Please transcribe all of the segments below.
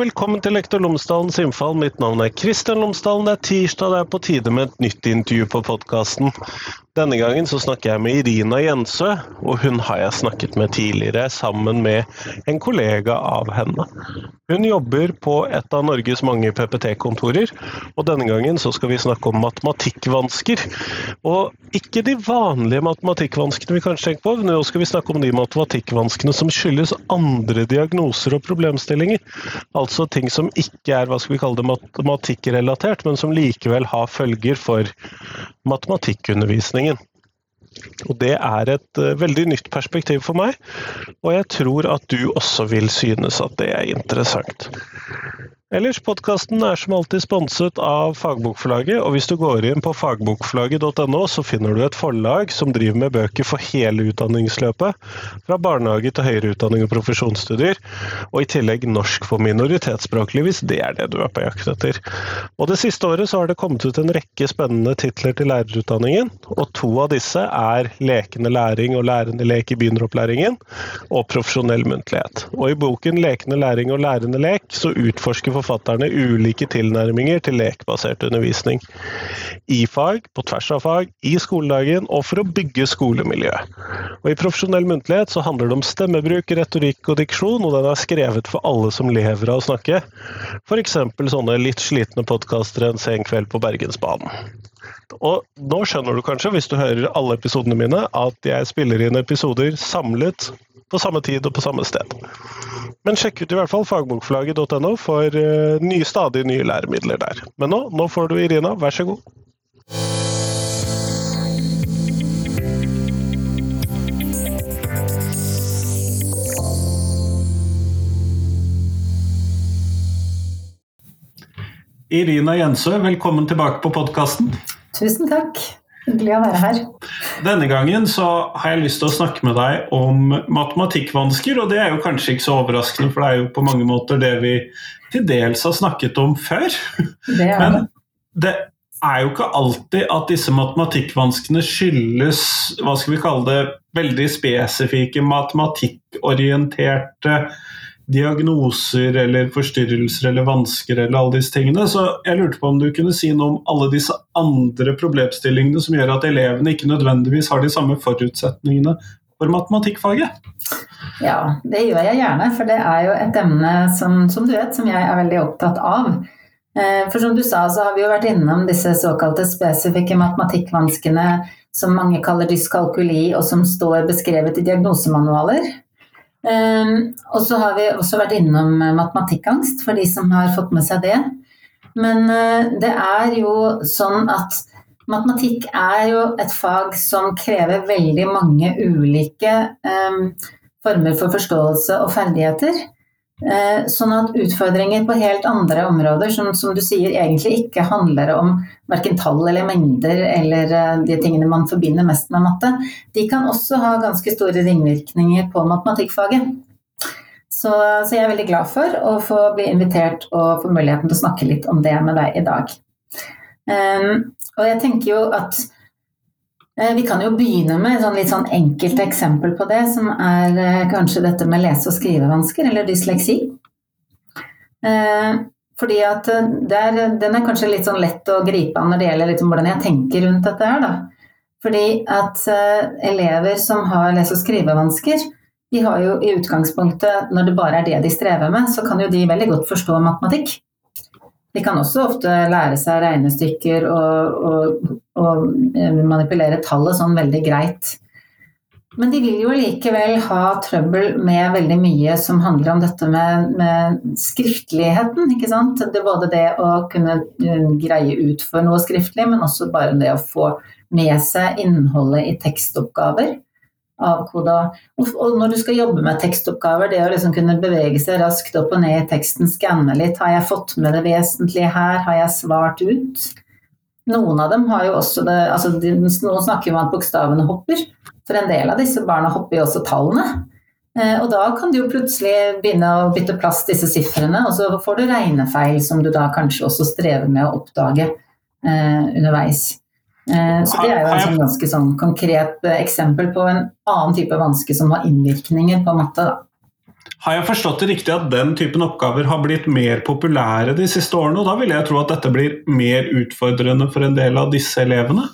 Hei og velkommen til Lektor Lomsdalens innfall. Mitt navn er Kristian Lomsdalen. Det er tirsdag, det er på tide med et nytt intervju på podkasten. Denne gangen så snakker jeg med Irina Jensø, og hun har jeg snakket med tidligere sammen med en kollega av henne. Hun jobber på et av Norges mange PPT-kontorer, og denne gangen så skal vi snakke om matematikkvansker. Og ikke de vanlige matematikkvanskene vi kanskje tenker på, men nå skal vi snakke om de matematikkvanskene som skyldes andre diagnoser og problemstillinger. Altså ting som ikke er hva skal vi kalle det, matematikkrelatert, men som likevel har følger for matematikkundervisningen. Og Det er et uh, veldig nytt perspektiv for meg, og jeg tror at du også vil synes at det er interessant. Ellers, podkasten er som alltid sponset av Fagbokforlaget, og hvis du går inn på fagbokforlaget.no, så finner du et forlag som driver med bøker for hele utdanningsløpet, fra barnehage til høyere utdanning og profesjonsstudier, og i tillegg norsk for minoritetsspråklige, hvis det er det du er på jakt etter. Og Det siste året så har det kommet ut en rekke spennende titler til lærerutdanningen, og to av disse er Lekende læring og lærende lek i begynneropplæringen, og Profesjonell muntlighet. Og i boken Lekende læring og lærende lek så utforsker forfatterne ulike tilnærminger til lekbasert undervisning. I fag, på tvers av fag, i skoledagen og for å bygge skolemiljø. Og I profesjonell muntlighet så handler det om stemmebruk, retorikk og diksjon, og den er skrevet for alle som lever av å snakke. F.eks. sånne litt slitne podkastere en sen kveld på Bergensbanen. Og nå skjønner du kanskje, hvis du hører alle episodene mine, at jeg spiller inn episoder samlet på samme tid og på samme sted. Men sjekk ut i hvert fall fagbokforlaget.no for uh, nye, stadig nye læremidler der. Men nå, nå får du Irina, vær så god. Irina Jensø, velkommen tilbake på podkasten. Tusen takk. Hyggelig å være her. Denne gangen så har jeg lyst til å snakke med deg om matematikkvansker, og det er jo kanskje ikke så overraskende, for det er jo på mange måter det vi til dels har snakket om før. Det Men det er jo ikke alltid at disse matematikkvanskene skyldes hva skal vi kalle det, veldig spesifikke matematikkorienterte diagnoser eller forstyrrelser eller vansker eller alle disse tingene. Så jeg lurte på om du kunne si noe om alle disse andre problemstillingene som gjør at elevene ikke nødvendigvis har de samme forutsetningene for matematikkfaget? Ja, det gjør jeg gjerne, for det er jo et emne som, som du vet, som jeg er veldig opptatt av. Eh, for som du sa, så har vi jo vært innom disse såkalte spesifikke matematikkvanskene som mange kaller dyskalkuli, og som står beskrevet i diagnosemanualer. Um, og så har vi også vært innom matematikkangst, for de som har fått med seg det. Men uh, det er jo sånn at matematikk er jo et fag som krever veldig mange ulike um, former for forståelse og ferdigheter. Uh, sånn at utfordringer på helt andre områder, som, som du sier egentlig ikke handler om verken tall eller mengder eller uh, de tingene man forbinder mest med matte, de kan også ha ganske store ringvirkninger på matematikkfaget. Så, så, jeg er veldig glad for å få bli invitert og få muligheten til å snakke litt om det med deg i dag. Um, og jeg tenker jo at vi kan jo begynne med et sånn litt sånn enkelt eksempel på det, som er uh, kanskje dette med lese- og skrivevansker, eller dysleksi. Uh, fordi at der, Den er kanskje litt sånn lett å gripe an når det gjelder liksom hvordan jeg tenker rundt dette her. da. Fordi at elever som har lese- og skrivevansker, de har jo i utgangspunktet, når det bare er det de strever med, så kan jo de veldig godt forstå matematikk. De kan også ofte lære seg regnestykker og, og, og eh, manipulere tallet sånn veldig greit. Men de vil jo likevel ha trøbbel med veldig mye som handler om dette med, med skriftligheten. ikke sant? Det er både det å kunne eh, greie ut for noe skriftlig, men også bare det å få med seg innholdet i tekstoppgaver avkoda. Og når du skal jobbe med tekstoppgaver, det å liksom kunne bevege seg raskt opp og ned i teksten, skanne litt, har jeg fått med det vesentlige her, har jeg svart ut? Noen av dem har jo også det altså Noen snakker om at bokstavene hopper. For en del av disse barna hopper jo også tallene. Eh, og da kan du jo plutselig begynne å bytte plass disse sifrene, og så får du regnefeil som du da kanskje også strever med å oppdage eh, underveis. Eh, så det er jo et sånn ganske sånn konkret eh, eksempel på en annen type vanske som har innvirkninger på matte. Da. har jeg forstått det riktig at den typen oppgaver har blitt mer populære de siste årene? Og da vil jeg tro at dette blir mer utfordrende for en del av disse elevene?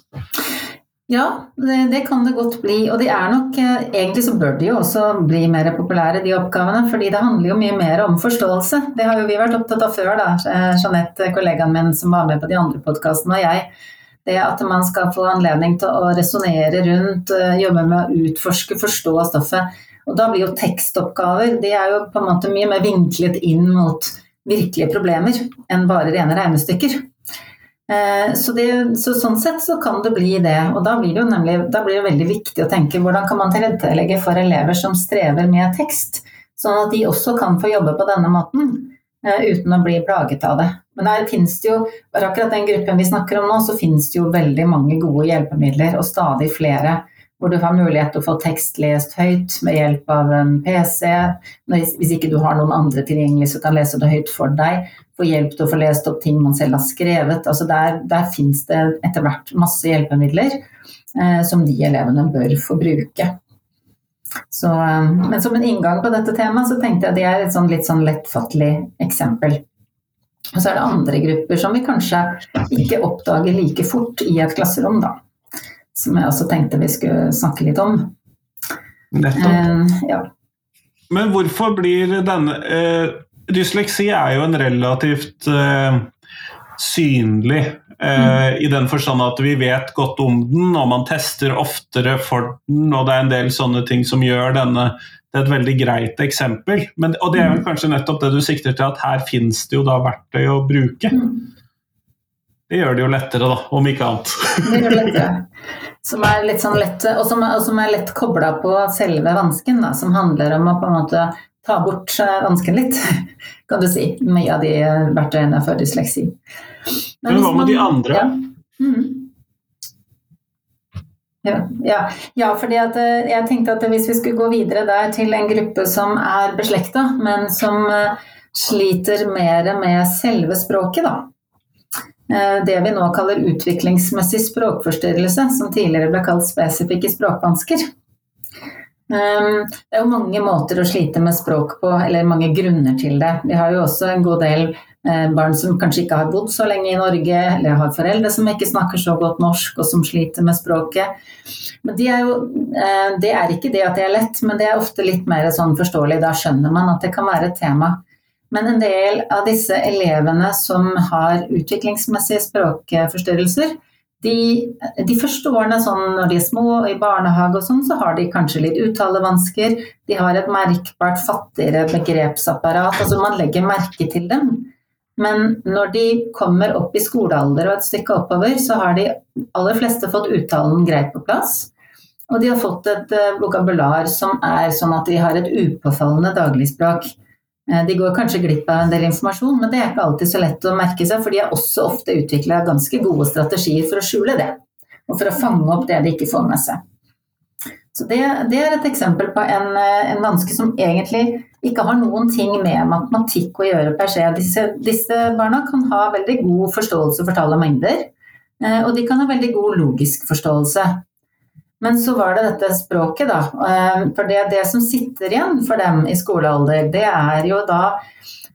Ja, det, det kan det godt bli. Og de er nok eh, Egentlig så bør de jo også bli mer populære, de oppgavene. Fordi det handler jo mye mer om forståelse. Det har jo vi vært opptatt av før, da. Jeanette, kollegaen min som var med på de andre podkastene, og jeg. Det at man skal få anledning til å resonnere rundt, eh, jobbe med å utforske, forstå stoffet. Og da blir jo tekstoppgaver de er jo på en måte mye mer vinklet inn mot virkelige problemer enn bare rene regnestykker. Eh, så, det, så, sånn sett så kan det bli det. Og da blir det jo nemlig blir det veldig viktig å tenke hvordan kan man tilrettelegge for elever som strever med tekst, sånn at de også kan få jobbe på denne måten uten å bli plaget av det. Men der finnes det jo, for akkurat den gruppen vi snakker om nå, så finnes det jo veldig mange gode hjelpemidler, og stadig flere hvor du har mulighet til å få tekst lest høyt med hjelp av en PC. Hvis ikke du har noen andre tilgjengelig som kan lese det høyt for deg. Få hjelp til å få lest opp ting man selv har skrevet. Altså der, der fins det etter hvert masse hjelpemidler eh, som de elevene bør få bruke. Så, eh, men som en inngang på dette temaet, så tenkte jeg det er et sånn litt sånn lettfattelig eksempel. Og så er det andre grupper som vi kanskje ikke oppdager like fort i et klasserom, da som jeg også tenkte vi skulle snakke litt om. Nettopp. Eh, ja. Men hvorfor blir denne eh, Dysleksi er jo en relativt eh, synlig mm. i den forstand at vi vet godt om den, og man tester oftere for den, og det er en del sånne ting som gjør denne det er et veldig greit eksempel. Men, og det er vel mm. kanskje nettopp det du sikter til, at her finnes det jo da verktøy å bruke. Mm. Det gjør det jo lettere, da, om ikke annet. Det gjør det lettere. Som er litt sånn lett, og som, og som er lett kobla på selve vansken, da, som handler om å på en måte ta bort eh, vansken litt, kan du si. Mye av de verktøyene for dysleksi. Men, Men hva med de andre? Ja. Mm. Ja, ja, ja fordi at, jeg tenkte at hvis vi skulle gå videre der til en gruppe som er beslekta, men som eh, sliter mer med selve språket, da. Eh, det vi nå kaller utviklingsmessig språkforstyrrelse, som tidligere ble kalt spesifikke språkvansker. Eh, det er jo mange måter å slite med språk på, eller mange grunner til det. Vi har jo også en god del eh, barn som kanskje ikke har bodd så lenge i Norge, eller har foreldre som ikke snakker så godt norsk og som sliter med språket. Men de er jo, det er ikke det at det er lett, men det er ofte litt mer sånn forståelig. Da skjønner man at det kan være et tema. Men en del av disse elevene som har utviklingsmessige språkforstyrrelser, de, de, første årene sånn når de er små og i barnehage og sånn, så har de kanskje litt uttalevansker. De har et merkbart fattigere begrepsapparat. Altså man legger merke til dem. Men når de kommer opp i skolealder og et stykke oppover, så har de aller fleste fått uttalen greit på plass. Og de har fått et uh, vokabular som er sånn at de har et upåfallende dagligspråk. Eh, de går kanskje glipp av en del informasjon, men det er ikke alltid så lett å merke seg, for de har også ofte utvikla ganske gode strategier for å skjule det, og for å fange opp det de ikke får med seg. Så det, det er et eksempel på en, eh, en, vanske som egentlig ikke har noen ting med matematikk å gjøre per se. Disse, disse barna kan ha veldig god forståelse for tall og mengder, eh, og de kan ha veldig god logisk forståelse. Men så var det dette språket, da. Eh, for det, det, som sitter igjen for dem i skolealder, det er jo da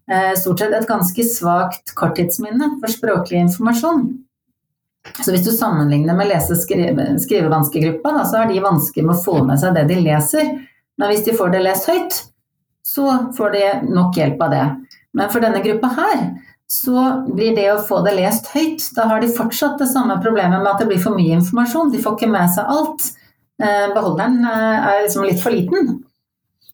eh, stort sett et ganske svakt korttidsminne for språklig informasjon. Så hvis du sammenligner med lese-skrivevanskegruppa, -skrive så har de vansker med å få med seg det de leser. Men hvis de får det lest høyt, så får de nok hjelp av det. Men for denne gruppa her, så blir det å få det lest høyt Da har de fortsatt det samme problemet med at det blir for mye informasjon. De får ikke med seg alt. Eh, beholderen eh, er liksom litt for liten.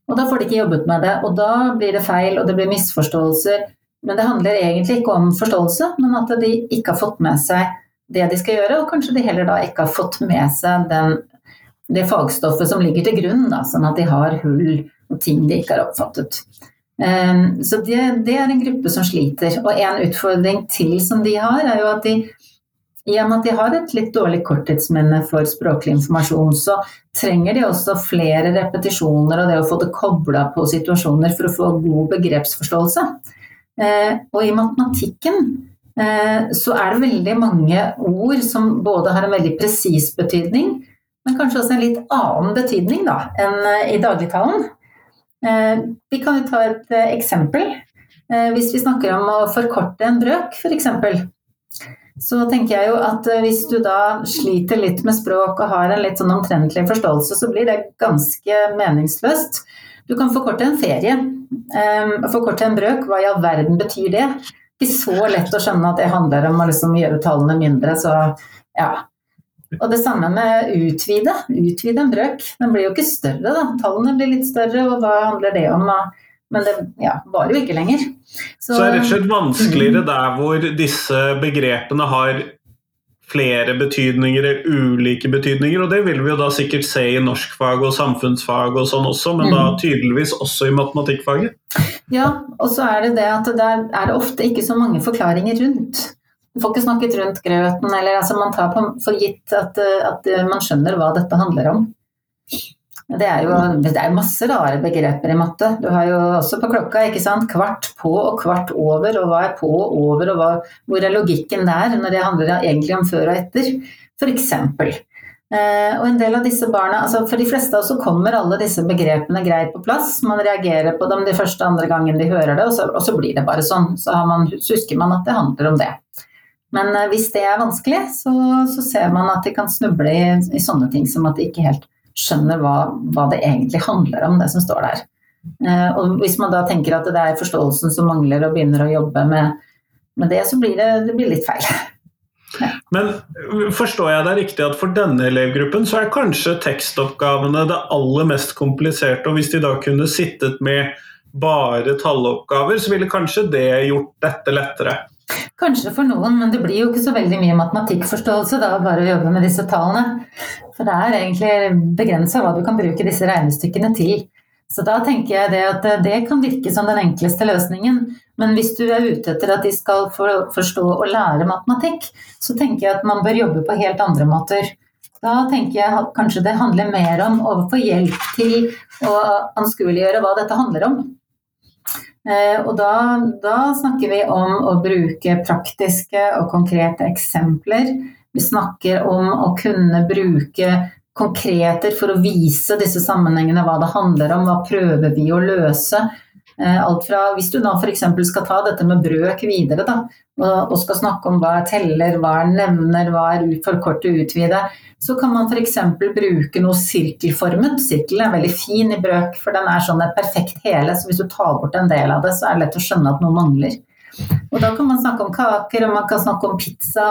Og da får de ikke jobbet med det. Og da blir det feil, og det blir misforståelser. Men det handler egentlig ikke om forståelse, men at de ikke har fått med seg det de skal gjøre, og kanskje de heller da ikke har fått med seg den, det fagstoffet som ligger til grunn, da, sånn at de har hull og ting de ikke har oppfattet. Ehm, så det, det, er en gruppe som sliter. Og en utfordring til som de har, er jo at de Gjennom at de har et litt dårlig korttidsminne for språklig informasjon, så trenger de også flere repetisjoner og det å få det kobla på situasjoner for å få god begrepsforståelse. Ehm, og i matematikken eh, så er det veldig mange ord som både har en veldig presis betydning, men kanskje også en litt annen betydning da, enn eh, i dagligtalen. Eh, vi kan jo ta et eh, eksempel. Eh, hvis vi snakker om å forkorte en brøk, f.eks. Så tenker jeg jo at hvis du da sliter litt med språk og har en litt sånn omtrentlig forståelse, så blir det ganske meningsløst. Du kan forkorte en ferie. Forkorte en brøk, hva i all verden betyr det? Ikke så lett å skjønne at det handler om å liksom gjøre tallene mindre, så ja. Og det samme med utvide. Utvide en brøk. Den blir jo ikke større, da. Tallene blir litt større, og hva handler det om? Men det ja, varer jo ikke lenger. Så, Så er det rett og slett vanskeligere der hvor disse begrepene har flere betydninger eller ulike betydninger, og det vil vi jo da sikkert se i norskfag og samfunnsfag og sånn også, men mm. da tydeligvis også i matematikkfaget? Ja, og så er det det at der er det ofte ikke så mange forklaringer rundt. Du får ikke snakket rundt grøten, eller altså man tar på, for gitt at, at, man skjønner hva dette handler om. Det er jo det er masse rare begreper i matte. Du har jo også på klokka ikke sant? kvart på og kvart over, og hva er på og over, og hva, hvor er logikken der når det handler egentlig om før og etter, f.eks. Eh, og en del av disse barna, altså For de fleste av oss så kommer alle disse begrepene greit på plass. Man reagerer på dem de første andre gangen de hører det, og så, og så blir det bare sånn. Så, man, så husker man at det handler om det. Men eh, hvis det er vanskelig, så, så, ser man at de kan snuble i, i, sånne ting som at de ikke helt skjønner hva, hva, det egentlig handler om, det som står der. Eh, og hvis man da tenker at det er forståelsen som mangler, og begynner å jobbe med, med det, så blir det, det blir litt feil. Ja. Men forstår jeg det riktig at for denne elevgruppen så er kanskje tekstoppgavene det aller mest kompliserte, og hvis de da kunne sittet med bare talloppgaver, så ville kanskje det gjort dette lettere? Kanskje for noen, men det blir jo ikke så veldig mye matematikkforståelse da, bare å jobbe med disse tallene. For det er egentlig begrensa hva du kan bruke disse regnestykkene til. Så da tenker jeg det at det kan virke som den enkleste løsningen. Men hvis du er ute etter at de skal forstå og lære matematikk, så tenker jeg at man bør jobbe på helt andre måter. Da tenker jeg kanskje det handler mer om å få hjelp til å anskueliggjøre hva dette handler om. Eh, og da, da, snakker vi om å bruke praktiske og konkrete eksempler. Vi snakker om å kunne bruke konkreter for å vise disse sammenhengene, hva det handler om, hva prøver vi å løse. Eh, alt fra, hvis du da f.eks. skal ta dette med brøk videre, da, og skal snakke om hva er teller, hva er nevner, hva er forkorte utvide, så kan man f.eks. bruke noe sirkelformet. Sirkelen er veldig fin i brøk, for den er sånn et perfekt hele. Så hvis du tar bort en del av det, så er det lett å skjønne at noe mangler. Og da kan man snakke om kaker, og man kan snakke om pizza,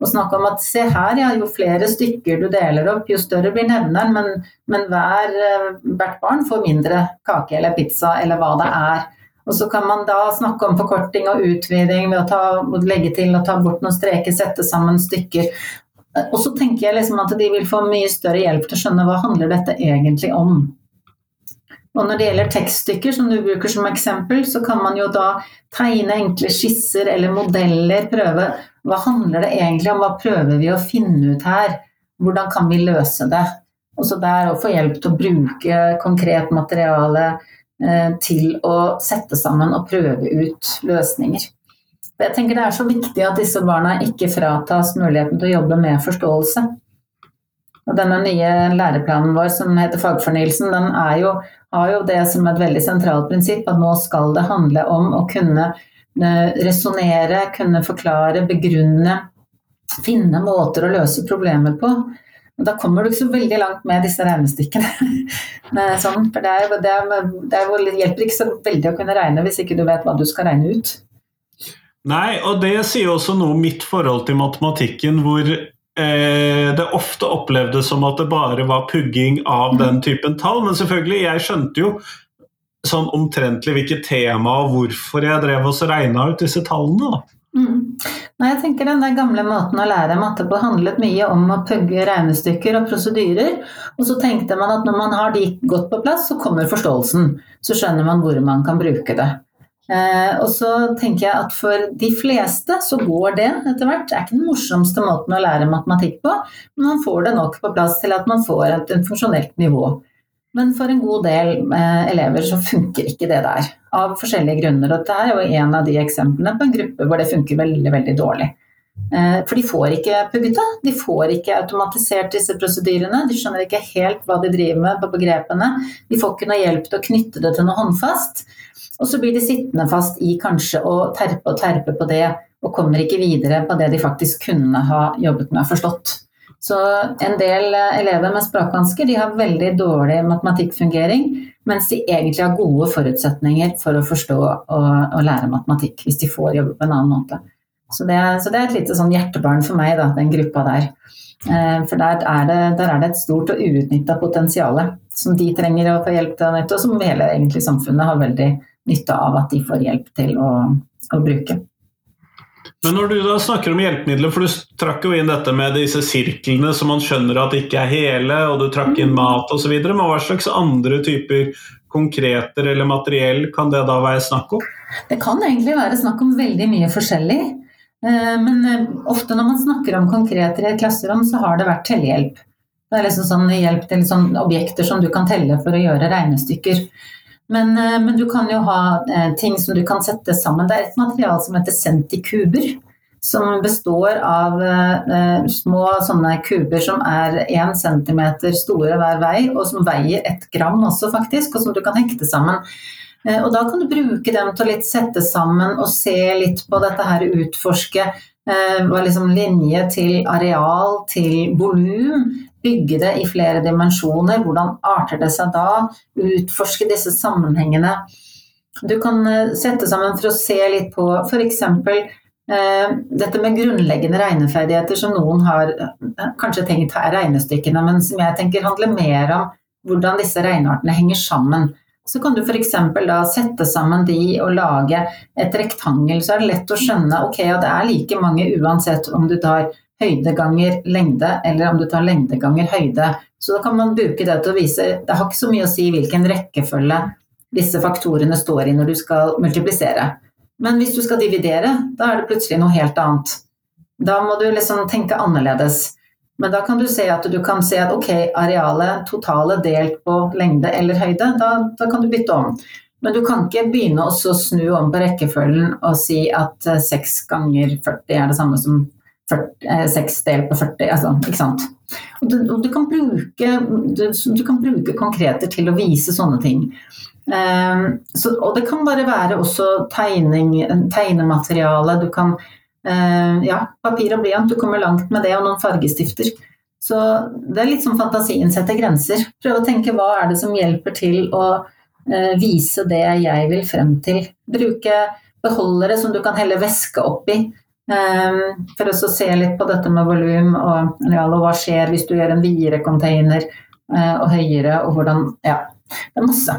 og snakke om at se her, ja, jo flere stykker du deler opp, jo større blir nevneren, men, men hver, eh, hvert barn får mindre kake eller pizza eller hva det er. Og så kan man da snakke om forkorting og utviding ved å ta, legge til og ta bort noen streker, sette sammen stykker. Og så tenker jeg liksom at de vil få mye større hjelp til å skjønne hva handler dette egentlig om. Og når det gjelder tekststykker, som du bruker som eksempel, så kan man jo da tegne enkle skisser eller modeller, prøve hva handler det egentlig om, hva prøver vi å finne ut her, hvordan kan vi løse det? Og så der å få hjelp til å bruke konkret materiale eh, til å sette sammen og prøve ut løsninger. Jeg tenker Det er så viktig at disse barna ikke fratas muligheten til å jobbe med forståelse. Og denne nye læreplanen vår som heter Fagfornyelsen, den er jo, har jo det som et veldig sentralt prinsipp at nå skal det handle om å kunne eh, resonnere, kunne forklare, begrunne, finne måter å løse problemer på. Og da kommer du ikke så veldig langt med disse regnestykkene. sånn, for det, er, det, er, det, er, det hjelper ikke så veldig å kunne regne hvis ikke du vet hva du skal regne ut. Nei, og det sier også noe om mitt forhold til matematikken, hvor eh, det ofte opplevdes som at det bare var pugging av den mm. typen tall. Men selvfølgelig, jeg skjønte jo sånn omtrentlig hvilket tema og hvorfor jeg drev og regna ut disse tallene. da. Mm. Nei, jeg tenker Den der gamle måten å lære matte på handlet mye om å pugge regnestykker og prosedyrer. Og så tenkte man at når man har de godt på plass, så kommer forståelsen. Så skjønner man hvor man kan bruke det. Eh, og så tenker jeg at for de fleste så går det etter hvert. Det er ikke den morsomste måten å lære matematikk på, men man får det nok på plass til at man får et, funksjonelt nivå. Men for en god del eh, elever så funker ikke det der, av forskjellige grunner. Og dette er jo en av de eksemplene på en gruppe hvor det funker veldig, veldig dårlig. Eh, for de får ikke Pugita, de får ikke automatisert disse prosedyrene. De skjønner ikke helt hva de driver med på begrepene. De får ikke noe hjelp til å knytte det til noe håndfast. Og så blir de sittende fast i kanskje å terpe og terpe på det, og kommer ikke videre på det de faktisk kunne ha jobbet med og forstått. Så en del elever med språkvansker de har veldig dårlig matematikkfungering, mens de egentlig har gode forutsetninger for å forstå og, og lære matematikk, hvis de får jobbe på en annen måte. Så det, så det er et lite sånn hjertebarn for meg, da, den gruppa der. Eh, for der er, det, der er det et stort og uutnytta potensial som de trenger å få hjelp til og som hele egentlig, samfunnet har veldig nytte av at de får hjelp til å, å bruke. Men når du da snakker om hjelpemidler, for du trakk jo inn dette med disse sirklene som man skjønner at ikke er hele, og du trakk inn mm. mat osv., men hva slags andre typer konkreter eller materiell kan det da være snakk om? Det kan egentlig være snakk om veldig mye forskjellig. Eh, men eh, ofte når man snakker om konkreter i et klasserom, så har det vært tellehjelp. Det er liksom sånn hjelp til sånn objekter som du kan telle for å gjøre regnestykker. Men, eh, men, du kan jo ha eh, ting som du kan sette sammen. Det er et material som heter centikuber. Som består av eh, små sånne kuber som er 1 cm store hver vei, og som veier ett gram også, faktisk, og som du kan hekte sammen. Eh, og da kan du bruke dem til å litt sette sammen og se litt på dette her, utforske eh, liksom linje til areal til volum, bygge det i flere dimensjoner. Hvordan arter det seg da? Utforske disse sammenhengene. Du kan eh, sette sammen for å se litt på f.eks. Eh, dette med grunnleggende regneferdigheter som noen har eh, kanskje tenkt er regnestykkene, men som jeg tenker handler mer om hvordan disse regneartene henger sammen. Så kan du f.eks. da sette sammen de og lage et rektangel, så er det lett å skjønne ok, ja, det er like mange uansett om du tar høyde ganger lengde, eller om du tar lengde ganger høyde. Så da kan man bruke det til å vise Det har ikke så mye å si hvilken rekkefølge disse faktorene står i når du skal multiplisere. Men hvis du skal dividere, da er det plutselig noe helt annet. Da må du liksom tenke annerledes. Men da kan du se at du kan se at ok, arealet, totale delt på lengde eller høyde, da, da kan du bytte om. Men du kan ikke begynne å snu om på rekkefølgen og si at 6 ganger 40 er det samme som 6 delt på 40, altså, ikke sant. Du, du, kan bruke, du, du, kan bruke, konkreter til å vise sånne ting. Um, så, og det kan bare være også tegning, tegnemateriale. Du kan Ja, papir og blyant, du kommer langt med det, og noen fargestifter. Så det er litt som fantasien setter grenser. Prøve å tenke hva er det som hjelper til å uh, vise det jeg vil frem til. Bruke beholdere som du kan helle væske oppi. Um, for å se litt på dette med volum og, og, hva skjer hvis du gjør en videre container eh, og høyere, og hvordan Ja, det er masse.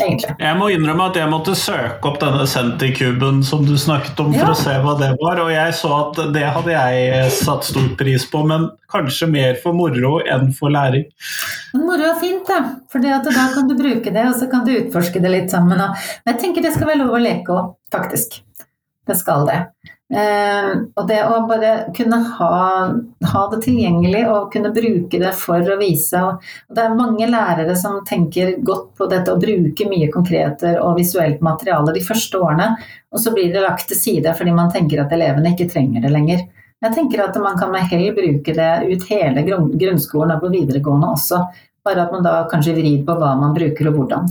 Egentlig. Jeg må innrømme at jeg måtte søke opp denne Centikuben som du snakket om, for å se hva det var. Og jeg så at det hadde jeg eh, satt stor pris på, men kanskje mer for moro enn for læring. Moro er fint, da. For da kan du bruke det, og så kan du utforske det litt sammen. jeg tenker det skal være lov å leke òg, faktisk. Det skal det. Eh, og det å bare kunne ha, ha, det tilgjengelig og kunne bruke det for å vise og Det er mange lærere som tenker godt på dette å bruke mye konkreter og visuelt materiale de første årene, og så blir det lagt til side fordi man tenker at elevene ikke trenger det lenger. Jeg tenker at man kan med hell bruke det ut hele grunnskolen og på videregående også, bare at man da kanskje vrir på hva man bruker og hvordan.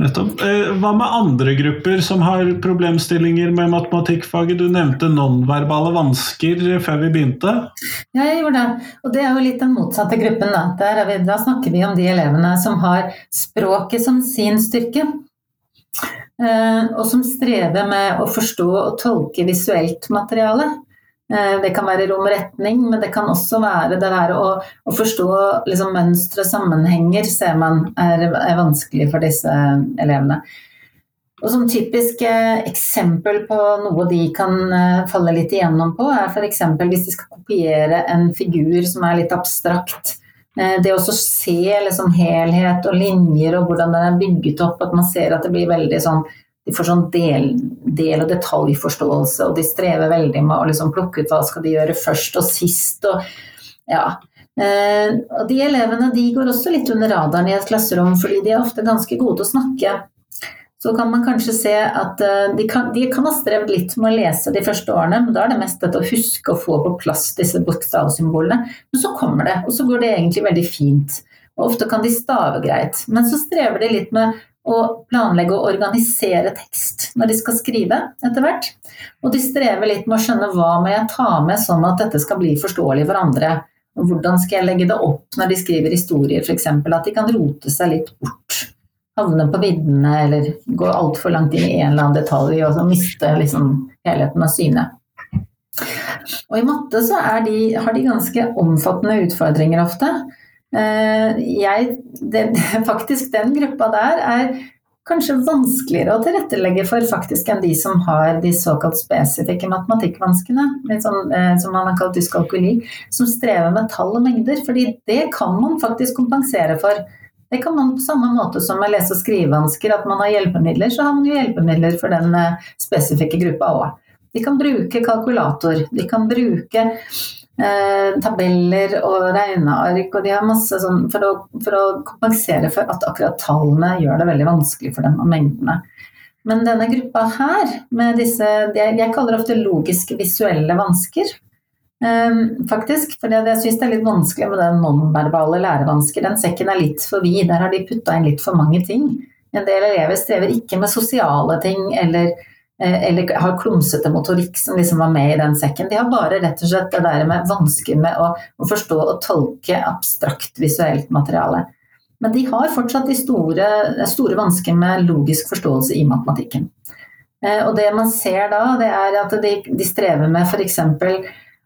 Nettopp. Eh, hva med andre grupper som har problemstillinger med matematikkfaget? Du nevnte nonverbale vansker før vi begynte. Ja, jeg gjorde det. Og det er jo litt den motsatte gruppen. Da. Vi, da snakker vi om de elevene som har språket som sin styrke. Eh, og som strever med å forstå og tolke visuelt materiale. Eh, det kan være rom retning, men det kan også være det der å, å forstå liksom, mønstre og sammenhenger, ser man er, er, vanskelig for disse elevene. Og som typisk eh, eksempel på noe de kan eh, falle litt igjennom på, er f.eks. hvis de skal kopiere en figur som er litt abstrakt. Det å se liksom, helhet og linjer og hvordan den er bygget opp, at man ser at det blir veldig sånn de får sånn del, del- og detaljforståelse, og de strever veldig med å liksom plukke ut hva skal de gjøre først og sist. Og, ja. eh, og de elevene de går også litt under radaren i et klasserom, fordi de er ofte ganske gode til å snakke. så kan man kanskje se at eh, de kan, de kan, ha strevd litt med å lese de første årene, men da er det mest dette å huske å få på plass disse bokstavsymbolene. Men så kommer det, og så går det egentlig veldig fint. Og ofte kan de stave greit. Men så strever de litt med å planlegge og organisere tekst når de skal skrive etter hvert. Og de strever litt med å skjønne hva må jeg ta med sånn at dette skal bli forståelig for andre. Hvordan skal jeg legge det opp når de skriver historier, f.eks. At de kan rote seg litt bort havne på viddene eller gå altfor langt inn i en eller annen detalj og miste liksom helheten av synet. Og i matte så de, har de ganske omfattende utfordringer ofte. Eh, jeg, det, faktisk den gruppa der er kanskje vanskeligere å tilrettelegge for faktisk enn de som har de såkalt spesifikke matematikkvanskene, sånn, eh, som man har kalt dyskalkuli, som strever med tall og mengder. fordi det kan man faktisk kompensere for det kan man på samme måte som med lese- og skrivevansker, at man har hjelpemidler, så har man jo hjelpemidler for den eh, spesifikke gruppa òg. De kan bruke kalkulator, de kan bruke eh, tabeller og regneark, og de har masse sånn for å, for å kompensere for at akkurat tallene gjør det veldig vanskelig for dem, og mengdene. Men denne gruppa her, med disse Jeg kaller det ofte logiske visuelle vansker. Eh, faktisk. For jeg syns det er litt vanskelig med den nonverbale lærevansker. Den sekken er litt for vid. Der har de putta inn litt for mange ting. En del elever strever ikke med sosiale ting eller, eller har klumsete motorikk som liksom var med i den sekken. De har bare rett og slett det der med vansker med å forstå og tolke abstrakt visuelt materiale. Men de har fortsatt de store, store vansker med logisk forståelse i matematikken. Eh, og det man ser da, det er at de, de strever med f.eks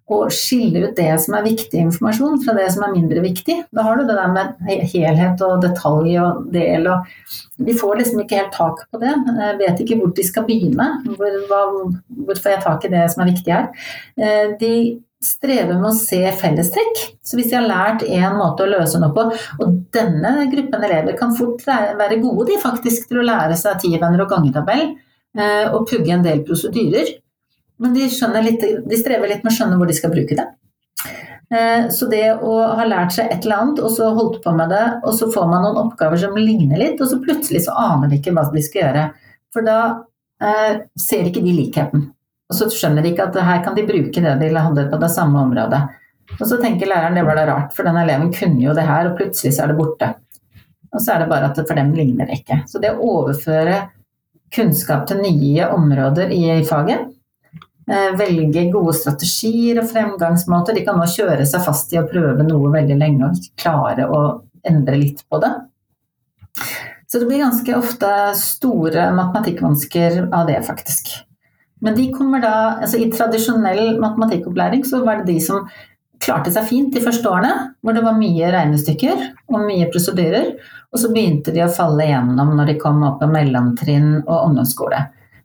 og skille ut det som er viktig informasjon fra det som er mindre viktig. Da har du det der med helhet og detalj og del og Vi får liksom ikke helt tak på det. Jeg vet ikke hvor de skal begynne. Hvor, hva, hvor får jeg tak i det som er viktig her? Eh, de strever med å se fellestrekk. Så hvis de har lært én måte å løse noe på, og denne gruppen elever kan fort være gode de faktisk til å lære seg tivenner og gangetabell eh, og pugge en del prosedyrer, men de, litt, de, strever litt med å skjønne hvor de skal bruke det. Eh, så det å ha lært seg et eller annet, og så holdt på med det, og så får man noen oppgaver som ligner litt, og så plutselig så aner de ikke hva de skal gjøre. For da eh, ser ikke de likheten. Og så skjønner de ikke at her kan de bruke det de hadde på det samme området. Og så tenker læreren det var da rart, for den eleven kunne jo det her, og plutselig så er det borte. Og så er det bare at for dem ligner det ikke. Så det å overføre kunnskap til nye områder i faget, velge gode strategier og fremgangsmåter. De kan nå kjøre seg fast i å prøve noe veldig lenge og klare å endre litt på det. Så det blir ganske ofte store matematikkvansker av det, faktisk. Men de kommer da altså I tradisjonell matematikkopplæring så var det de som klarte seg fint de første årene, hvor det var mye regnestykker og mye prosedyrer. Og så begynte de å falle igjennom når de kom opp på mellomtrinn og ungdomsskole.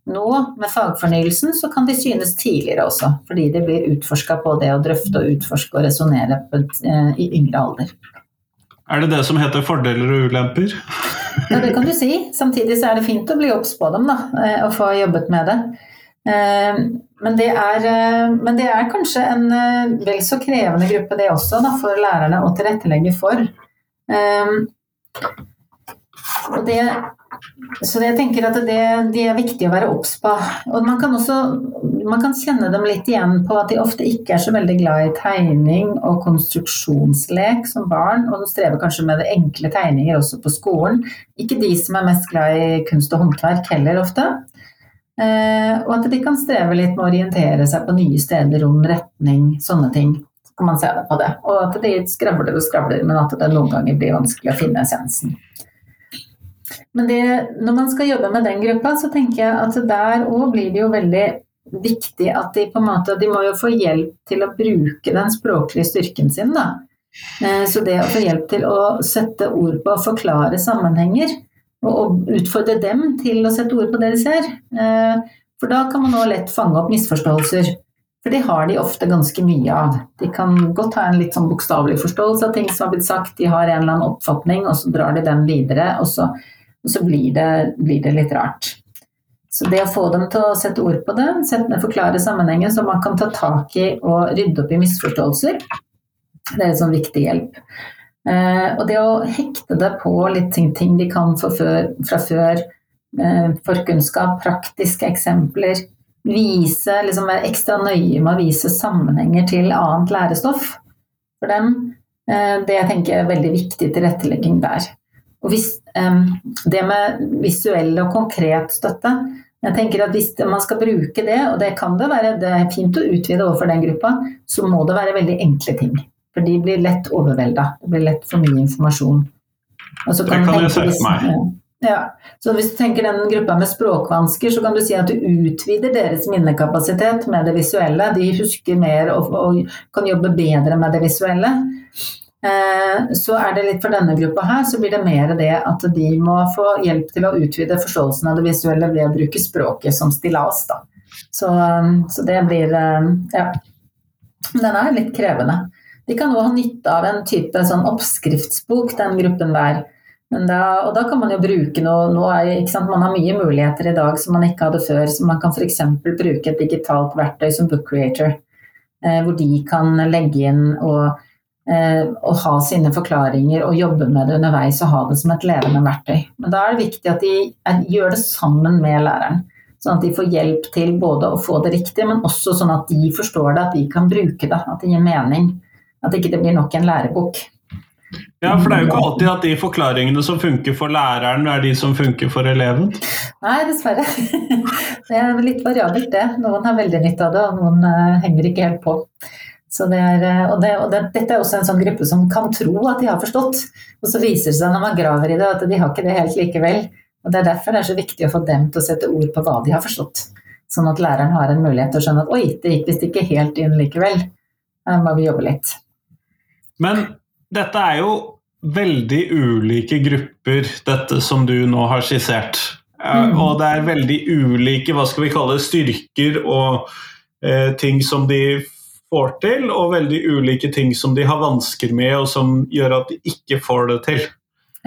Nå med fagfornyelsen så kan de synes tidligere også, fordi de blir utforska på det å drøfte og utforske og resonnere eh, i yngre alder. Er det det som heter fordeler og ulemper? Ja, det kan du si. Samtidig så er det fint å bli obs på dem, da, eh, og få jobbet med det. Eh, men det, er, men det er kanskje en vel så krevende gruppe det også, da, for lærerne å tilrettelegge for. Det så jeg tenker at det, det er viktig å være obs på. Og man kan også man kan kjenne dem litt igjen på at de ofte ikke er så veldig glad i tegning og konstruksjonslek som barn, og de strever kanskje med det enkle tegninger også på skolen. Ikke de som er mest glad i kunst og håndverk heller ofte. Eh, og at de kan streve litt med å orientere seg på nye steder, rom, retning, sånne ting. Så kan man se det på det. Og at de skravler og skravler, men at det noen ganger blir vanskelig å finne essensen. Men det, når man skal jobbe med den gruppa, så tenker jeg at der òg blir det jo veldig viktig at de på en måte De må jo få hjelp til å bruke den språklige styrken sin, da. Eh, så det å få hjelp til å sette ord på og forklare sammenhenger, og utfordre dem til å sette ord på det de ser. Eh, for da kan man òg lett fange opp misforståelser. For det har de ofte ganske mye av. De kan godt ha en litt sånn bokstavelig forståelse av ting som har blitt sagt, de har en eller annen oppfatning, og så drar de den videre. og så og så blir det, blir det, litt rart. Så det å få dem til å sette ord på det, forklare sammenhengen så man kan ta tak i og rydde opp i misforståelser, det er en sånn viktig hjelp. Eh, og det å hekte det på litt ting, ting de kan før, fra før, forkunnskap, praktiske eksempler. Vise, liksom være ekstra nøye med å vise sammenhenger til annet lærestoff for dem. Det jeg tenker er veldig viktig tilrettelegging der. Og hvis, det med visuell og konkret støtte jeg tenker at Hvis man skal bruke det, og det kan det være, det er fint å utvide overfor den gruppa, så må det være veldig enkle ting. For de blir lett overvelda. Det blir lett for mye informasjon. det kan jeg se for meg. Ja. Så hvis du tenker den gruppa med språkvansker, så kan du si at du utvider deres minnekapasitet med det visuelle. De husker mer og, og kan jobbe bedre med det visuelle. Eh, så er det litt for denne gruppa her, så blir det mer det at de må få hjelp til å utvide forståelsen av det visuelle ved å bruke språket som stillas. Da. Så, så det blir eh, Ja. Den er litt krevende. De kan òg ha nytte av en type sånn oppskriftsbok, den gruppen der. Da, og da kan man jo bruke noe, noe Man har mye muligheter i dag som man ikke hadde før. Så man kan f.eks. bruke et digitalt verktøy som Book Creator, eh, hvor de kan legge inn og Eh, å ha sine forklaringer og jobbe med det underveis og ha det som et levende verktøy. Men da er det viktig at de gjør det sammen med læreren. Sånn at de får hjelp til både å få det riktig, men også sånn at de forstår det, at de kan bruke det. At det gir mening. At ikke det blir nok en lærebok. Ja, for det er jo ikke alltid at de forklaringene som funker for læreren, er de som funker for eleven? Nei, dessverre. Det er litt variabelt, det. Noen har veldig nytte av det, og noen eh, henger ikke helt på. Det er, eh, og, det, og det, dette er også en sånn gruppe som kan tro at de har forstått, og så viser det seg når man graver i det at de har ikke det helt likevel. Og Det er derfor det er så viktig å få dem til å sette ord på hva de har forstått. Sånn at læreren har en mulighet til å skjønne at oi, det gikk visst ikke helt inn likevel. Her må vi jobbe litt. Men dette er jo veldig ulike grupper, dette som du nå har skissert. Eh, mm. Og det er veldig ulike hva skal vi kalle styrker og eh, ting som de får til, og veldig ulike ting som de har vansker med, og som gjør at de ikke får det til.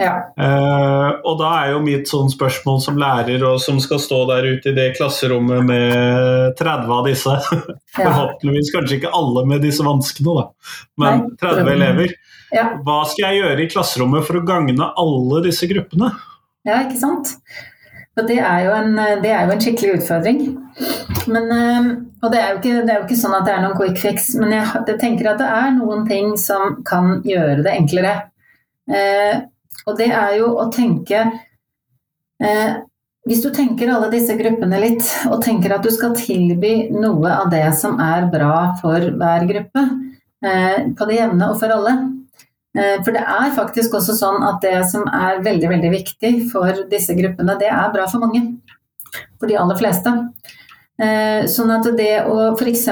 Ja. Uh, og da er jo mitt sånn spørsmål som lærer, og som skal stå der ute i det klasserommet med 30 av disse. Forhåpentligvis kanskje ikke alle med disse vanskene, da, men Nei, 30 elever. Ja. Hva skal jeg gjøre i klasserommet for å gagne alle disse gruppene? Ja, ikke sant. Og det er jo en, det er jo en skikkelig utfordring. Men, eh, og det er, ikke, det er, jo ikke, sånn at det er noen quick fix, men jeg, jeg, tenker at det er noen ting som kan gjøre det enklere. Eh, og det er jo å tenke eh, Hvis du tenker alle disse gruppene litt, og tenker at du skal tilby noe av det som er bra for hver gruppe, eh, på det jevne og for alle, Eh, for det er faktisk også sånn at det som er veldig, veldig viktig for disse gruppene, det er bra for mange. For de aller fleste. Eh, sånn at det å f.eks.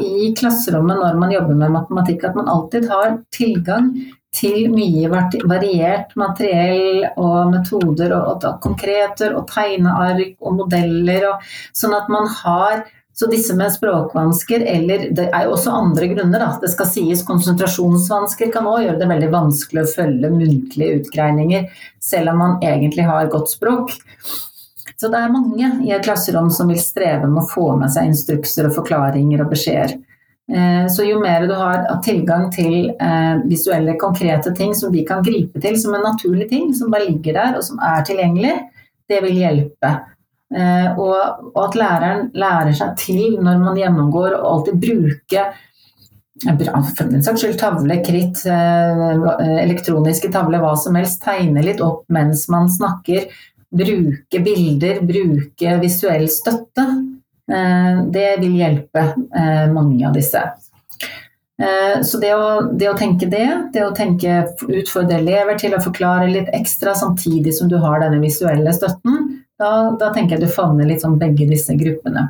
i klasserommet når man jobber med matematikk, at man alltid har tilgang til mye variert materiell og metoder og, og konkreter og tegneark og modeller, og, sånn at man har så disse med språkvansker, eller det er jo også andre grunner, da. Det skal sies konsentrasjonsvansker kan òg gjøre det veldig vanskelig å følge muntlige utgreininger, selv om man egentlig har godt språk. Så det er mange i et klasserom som vil streve med å få med seg instrukser og forklaringer og beskjeder. Eh, så jo mer du har tilgang til eh, visuelle, konkrete ting som de kan gripe til som en naturlig ting, som bare ligger der og som er tilgjengelig, det vil hjelpe. Eh, og, og, at læreren lærer seg til når man gjennomgår, å alltid bruke for den saks skyld tavle, kritt, elektroniske tavler, hva som helst. Tegne litt opp mens man snakker. Bruke bilder, bruke visuell støtte. Eh, det vil hjelpe mange av disse. Så det å, det å, tenke det, det å tenke utfordre elever til å forklare litt ekstra samtidig som du har denne visuelle støtten, da, da tenker jeg du favner litt sånn begge disse gruppene.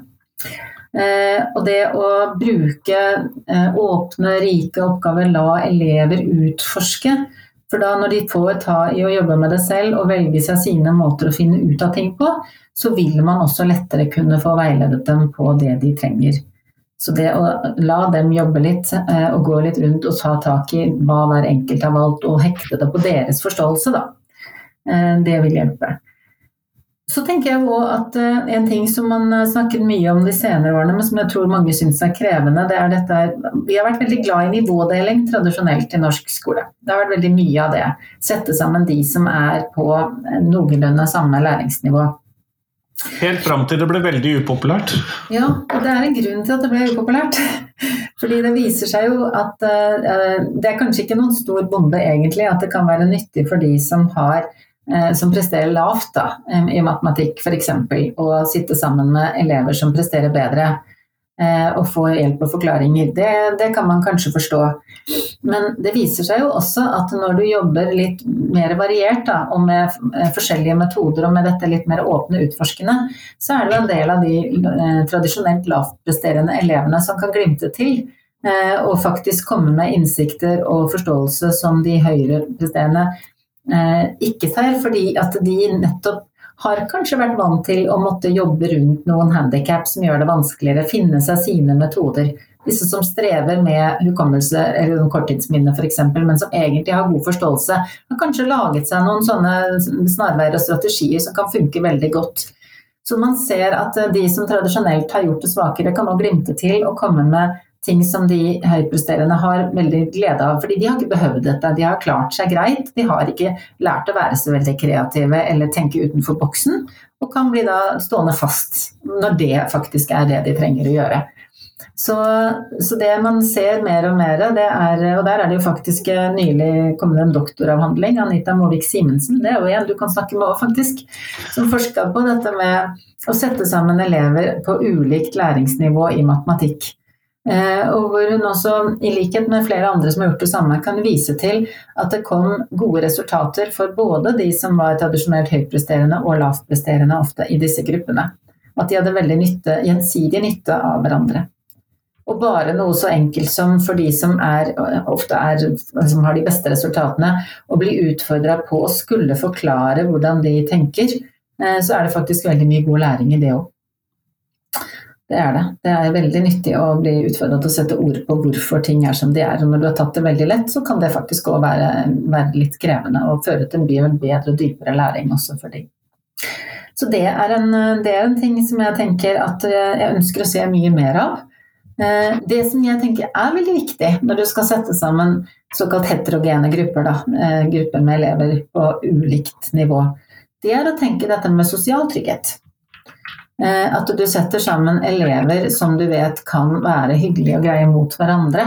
Eh, og det å bruke eh, åpne, rike oppgaver, la elever utforske. For da når de får ta i å jobbe med det selv og velge seg sine måter å finne ut av ting på, så vil man også lettere kunne få veiledet dem på det de trenger. Så det å la dem jobbe litt eh, og gå litt rundt og ta tak i hva hver enkelt har valgt, og hekte det på deres forståelse, da. Eh, det vil hjelpe. Så tenker jeg også at uh, En ting som man snakket mye om de senere årene, men som jeg tror mange syns er krevende, det er dette Vi har vært veldig glad i nivådeling tradisjonelt i norsk skole. Det har vært veldig mye av det. Sette sammen de som er på noenlunde samme læringsnivå. Helt fram til det ble veldig upopulært. Ja, og det er en grunn til at det ble upopulært. Fordi det viser seg jo at uh, det er kanskje ikke noen stor bonde egentlig at det kan være nyttig for de som har Eh, som presterer lavt da, i matematikk f.eks., og sitte sammen med elever som presterer bedre eh, og få hjelp og forklaringer. Det, det, kan man kanskje forstå. Men det viser seg jo også at når du jobber litt mer variert da, og med eh, forskjellige metoder og med dette litt mer åpne utforskende, så er det en del av de eh, tradisjonelt lavtpresterende elevene som kan glimte til. Eh, og faktisk komme med innsikter og forståelse som de høyere presterende Eh, ikke ser, fordi at de nettopp har kanskje vært vant til å måtte jobbe rundt noen handikap som gjør det vanskeligere, finne seg sine metoder. Disse som strever med hukommelse eller korttidsminne f.eks., men som egentlig har god forståelse, har kanskje laget seg noen sånne snarveier og strategier som kan funke veldig godt. Så man ser at de som tradisjonelt har gjort det svakere, kan nå glimte til og komme med ting som de høypresterende har veldig glede av. fordi de har ikke behøvd dette, de har klart seg greit. De har ikke lært å være så veldig kreative eller tenke utenfor boksen, og kan bli da stående fast når det faktisk er det de trenger å gjøre. Så, så det man ser mer og mer, det er, og der er det jo faktisk nylig kommet en doktoravhandling, Anita Movik Simensen, det er jo en du kan snakke med òg, faktisk, som forska på dette med å sette sammen elever på ulikt læringsnivå i matematikk. Eh, og hvor hun også, i likhet med flere andre som har gjort det samme, kan vise til at det kom gode resultater for både de som var tradisjonelt høytpresterende og lavtpresterende ofte i disse gruppene. At de hadde veldig nytte, gjensidig nytte av hverandre. Og bare noe så enkelt som for de som er, ofte er, som har de beste resultatene, å bli utfordra på å skulle forklare hvordan de tenker, eh, så er det faktisk veldig mye god læring i det òg. Det er det. Det er veldig nyttig å bli utfordret til å sette ord på hvorfor ting er som de er. Og når du har tatt det veldig lett, så kan det faktisk òg være, være, litt krevende og føre til en bedre og dypere læring også for dem. Så det er, en, det er en ting som jeg tenker at jeg ønsker å se mye mer av. Eh, det som jeg tenker er veldig viktig når du skal sette sammen såkalt heterogene grupper, da, eh, grupper med elever på ulikt nivå, det er å tenke dette med sosial trygghet. Eh, at du setter sammen elever som du vet kan være hyggelige og greie mot hverandre.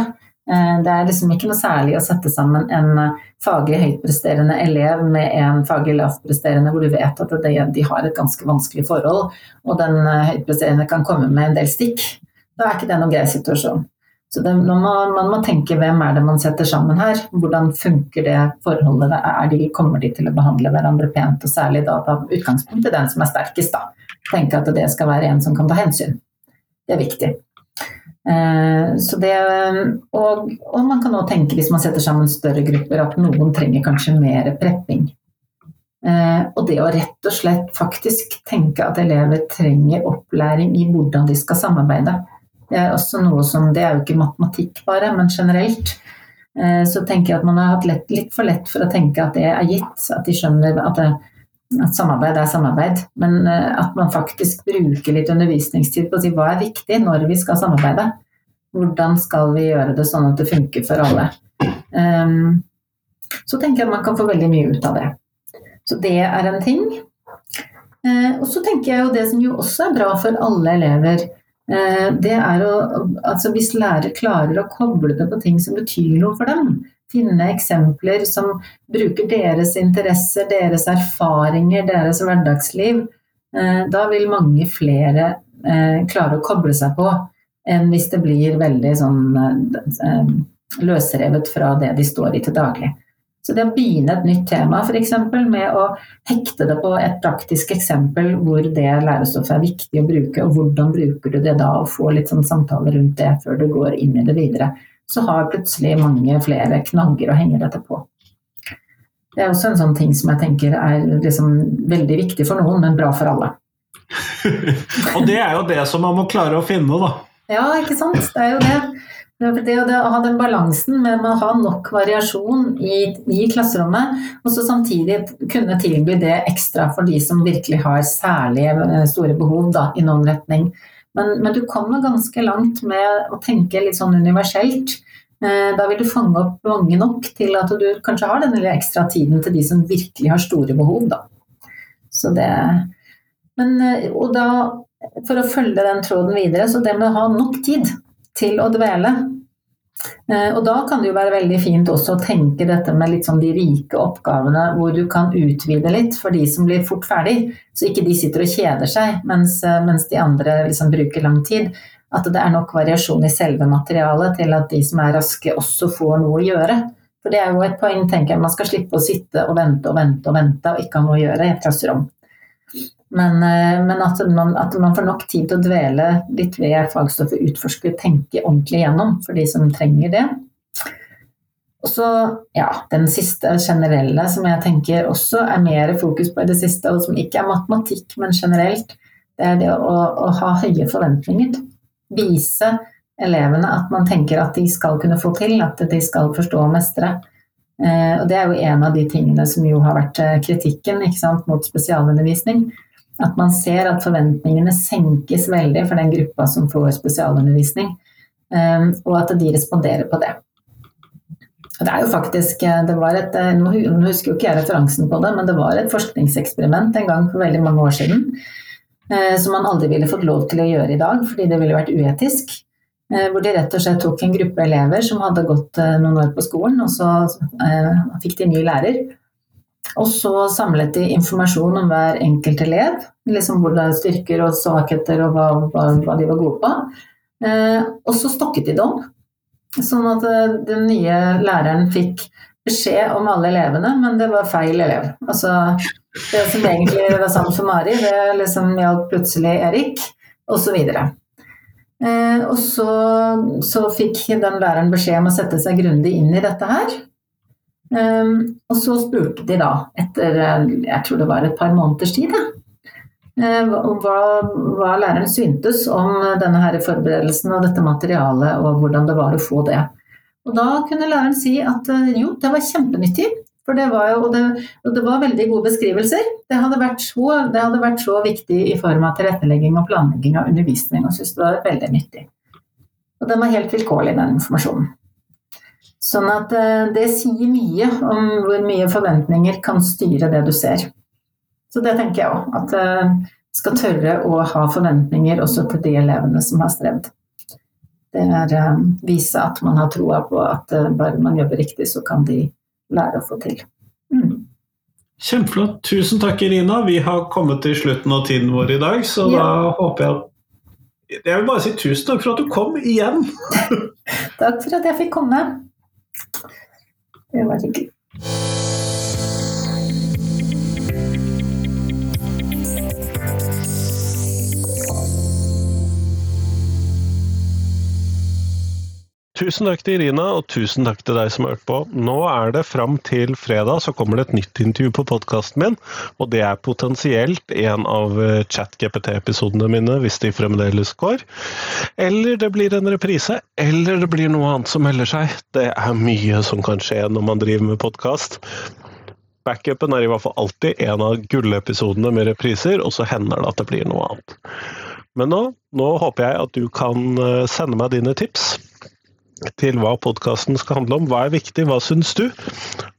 Eh, det er liksom ikke noe særlig å sette sammen en faglig høytpresterende elev med en faglig lavtpresterende hvor du vet at de har et ganske vanskelig forhold, og den eh, høytpresterende kan komme med en del stikk. Da er ikke det noen grei situasjon. Så det, man, må, man, må, tenke hvem er det man setter sammen her? Hvordan funker det forholdet? De, kommer de til å behandle hverandre pent? Og særlig da ta utgangspunkt i den som er sterkest, da tenke at det skal være en som kan ta hensyn. Det er viktig. Eh, det, og, og man kan også tenke, hvis man setter sammen større grupper, at noen trenger kanskje mer prepping. Eh, og det å rett og slett faktisk tenke at elever trenger opplæring i hvordan de skal samarbeide. Det er også noe som, det er jo ikke matematikk bare, men generelt. Eh, så tenker jeg at man har hatt lett, litt for lett for å tenke at det er gitt. At de skjønner at det, at samarbeid er samarbeid, men eh, at man faktisk bruker litt undervisningstid på å si hva er viktig når vi skal samarbeide. Hvordan skal vi gjøre det sånn at det funker for alle. Um, så tenker jeg at man kan få veldig mye ut av det. Så det er en ting. Uh, og så tenker jeg jo det som jo også er bra for alle elever, det er å Altså hvis lærere klarer å koble det på ting som betyr noe for dem, finne eksempler som bruker deres interesser, deres erfaringer, deres hverdagsliv, eh, da vil mange flere eh, klare å koble seg på enn hvis det blir veldig sånn eh, løsrevet fra det de står i til daglig. Så det å begynne et nytt tema, f.eks. med å hekte det på et praktisk eksempel hvor det lærestoffet er viktig å bruke, og hvordan bruker du det da, og få litt sånn samtale rundt det før du går inn i det videre så har plutselig mange flere knagger å henge dette på. Det er også en sånn ting som jeg tenker er liksom veldig viktig for noen, men bra for alle. og det er jo det som man må klare å finne, da. Ja, ikke sant. Det er jo det. Det å ha den balansen med å ha nok variasjon i, i klasserommet, og så samtidig kunne tilby det ekstra for de som virkelig har særlige eh, store behov da, i noen retning. Men, men, du kommer ganske langt med å tenke litt sånn universelt. Eh, da vil du fange opp mange nok til at du kanskje har den lille ekstra tiden til de som virkelig har store behov. Da. Så det, men, eh, og da, for å følge den tråden videre, så det med å ha nok tid til å dvele. Eh, og da kan det jo være veldig fint også å tenke dette med litt sånn de rike oppgavene hvor du kan utvide litt for de som blir fort ferdig, så ikke de sitter og kjeder seg mens, eh, mens de andre liksom bruker lang tid. At det er nok variasjon i selve materialet til at de som er raske også får noe å gjøre. For det er jo et poeng, tenker jeg. Man skal slippe å sitte og vente og vente og vente og ikke ha noe å gjøre i et klasserom. Men, eh, men at, man, at, man, får nok tid til å dvele litt ved fagstoffet, utforske, tenke ordentlig gjennom for de som trenger det. Og så, ja, den siste generelle som jeg tenker også er mer fokus på i det siste, og som ikke er matematikk, men generelt, det er det å, å ha høye forventninger. Vise elevene at man tenker at de skal kunne få til, at de skal forstå og mestre. Eh, og det er jo en av de tingene som jo har vært kritikken, kritikken sant, mot spesialundervisning at man ser at forventningene senkes veldig for den gruppa som får spesialundervisning, ehm, og at de responderer på det. Det er jo faktisk, eh, det var et, eh, Nå husker jo ikke jeg referansen på det, men det var et forskningseksperiment en gang for veldig mange år siden. Eh, som man aldri ville fått lov til å gjøre i dag, fordi det ville vært uetisk. Hvor de rett og slett tok en gruppe elever som hadde gått noen år på skolen, og så fikk de ny lærer. Og så samlet de informasjon om hver enkelt elev, liksom hvor det er styrker og svakheter og hva, hva, hva de var gode på. Eh, og så stokket de det om, sånn at eh, den nye læreren fikk beskjed om alle elevene, men det var feil elev. Altså, det som egentlig var sant for Mari, det liksom gjaldt plutselig Erik, osv. Eh, og så, så fikk den læreren beskjed om å sette seg grundig inn i dette her. Um, og så spurte de da, etter jeg tror det var et par måneders tid, uh, hva, hva, læreren syntes om denne her forberedelsen og dette materialet, og hvordan det var å få det. Og da kunne læreren si at uh, jo, det var kjempenyttig. For det var jo, og det, og det var veldig gode beskrivelser. Det hadde, så, det hadde, vært så, viktig i form av tilrettelegging og planlegging av undervisning, og syntes det var veldig nyttig. Og den var helt vilkårlig, den informasjonen. Sånn at eh, det sier mye om hvor mye forventninger kan styre det du ser. Så det tenker jeg òg. At du skal tørre å ha forventninger også til de elevene som har strevd. Det er eh, vise at man har troa på at eh, bare man jobber riktig, så kan de lære å få til. Mm. Kjempeflott. Tusen takk, Irina. Vi har kommet til slutten av tiden vår i dag, så ja. da håper jeg at Jeg vil bare si tusen takk for at du kom igjen. takk for at jeg fikk komme. Det var hyggelig. Tusen takk til Irina, og tusen takk til deg som har hørt på. Nå er det fram til fredag så kommer det et nytt intervju på podkasten min, og det er potensielt en av eh, ChatGPT-episodene mine, hvis de fremdeles går. Eller det blir en reprise, eller det blir noe annet som melder seg. Det er mye som kan skje når man driver med podkast. Backupen er i hvert fall alltid en av gullepisodene med repriser, og så hender det at det blir noe annet. Men nå, nå håper jeg at du kan eh, sende meg dine tips til hva podkasten skal handle om. Hva er viktig, hva syns du?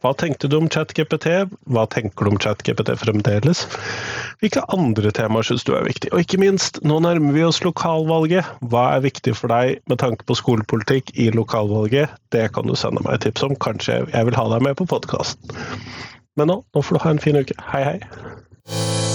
Hva tenkte du om ChatGPT? Hva tenker du om ChatGPT fremdeles? Hvilke andre temaer syns du er viktig? Og ikke minst, nå nærmer vi oss lokalvalget. Hva er viktig for deg med tanke på skolepolitikk i lokalvalget? Det kan du sende meg tips om. Kanskje jeg vil ha deg med på podkasten. Men nå, nå får du ha en fin uke. Hei, hei.